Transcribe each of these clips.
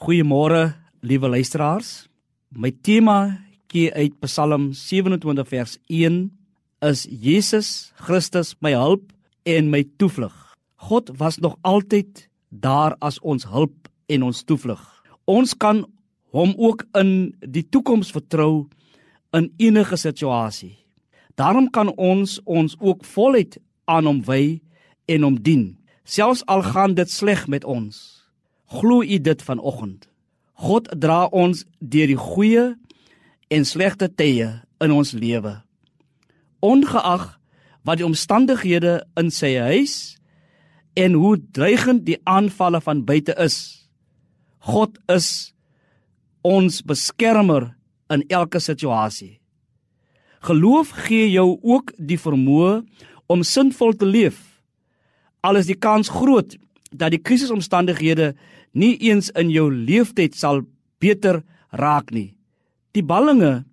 Goeiemôre, liewe luisteraars. My tema kie uit Psalm 27 vers 1 is Jesus Christus my hulp en my toevlug. God was nog altyd daar as ons hulp en ons toevlug. Ons kan hom ook in die toekoms vertrou in enige situasie. Daarom kan ons ons ook voluit aan hom wy en hom dien, selfs al gaan dit sleg met ons. Glo u dit vanoggend? God dra ons deur die goeie en slegte tye in ons lewe. Ongeag wat die omstandighede in sy huis en hoe dreigend die aanvalle van buite is, God is ons beskermer in elke situasie. Geloof gee jou ook die vermoë om sinvol te leef. Al is die kans groot dat die krisisomstandighede nie eens in jou leeftyd sal beter raak nie. Die ballinge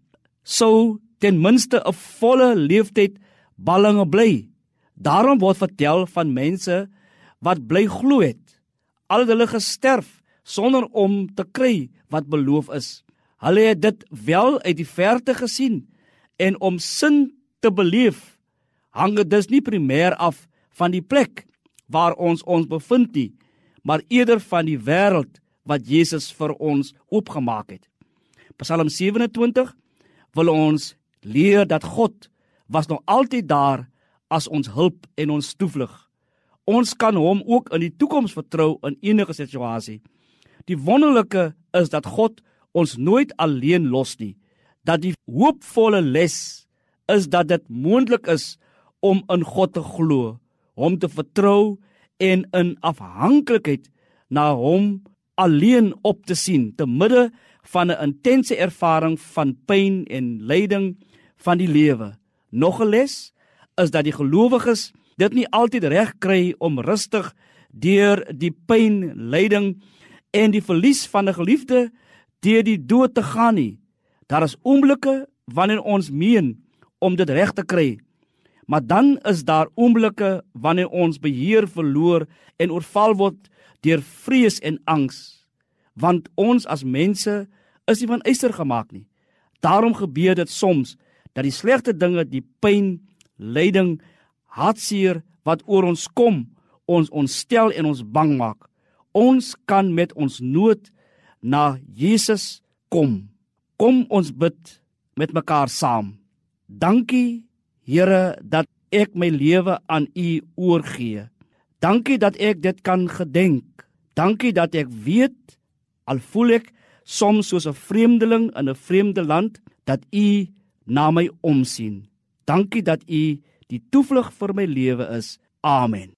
sou ten minste 'n volle leeftyd ballinge bly. Daarom word vertel van mense wat bly glo het. Al het hulle gesterf sonder om te kry wat beloof is. Hulle het dit wel uit die verte gesien en om sin te beleef hang dit dus nie primêr af van die plek waar ons ons bevind nie, maar eerder van die wêreld wat Jesus vir ons oopgemaak het. Psalm 27 wil ons leer dat God was nog altyd daar as ons hulp en ons toevlug. Ons kan hom ook in die toekoms vertrou in enige situasie. Die wonderlike is dat God ons nooit alleen los nie. Dat die hoopvolle les is dat dit moontlik is om in God te glo, hom te vertrou en in afhanklikheid na hom alleen op te sien te midde van 'n intense ervaring van pyn en lyding van die lewe. Nog 'n les is dat die gelowiges dit nie altyd reg kry om rustig deur die pyn, lyding en die verlies van 'n geliefde deur die dood te gaan nie. Daar is oomblikke wanneer ons meen om dit reg te kry, Maar dan is daar oomblikke wanneer ons beheer verloor en oorval word deur vrees en angs. Want ons as mense is nie van yster gemaak nie. Daarom gebeur dit soms dat die slegte dinge, die pyn, lyding, hartseer wat oor ons kom, ons ontstel en ons bang maak. Ons kan met ons nood na Jesus kom. Kom ons bid met mekaar saam. Dankie Here dat ek my lewe aan U oorgee. Dankie dat ek dit kan gedenk. Dankie dat ek weet al voel ek soms soos 'n vreemdeling in 'n vreemde land dat U na my omsien. Dankie dat U die toevlug vir my lewe is. Amen.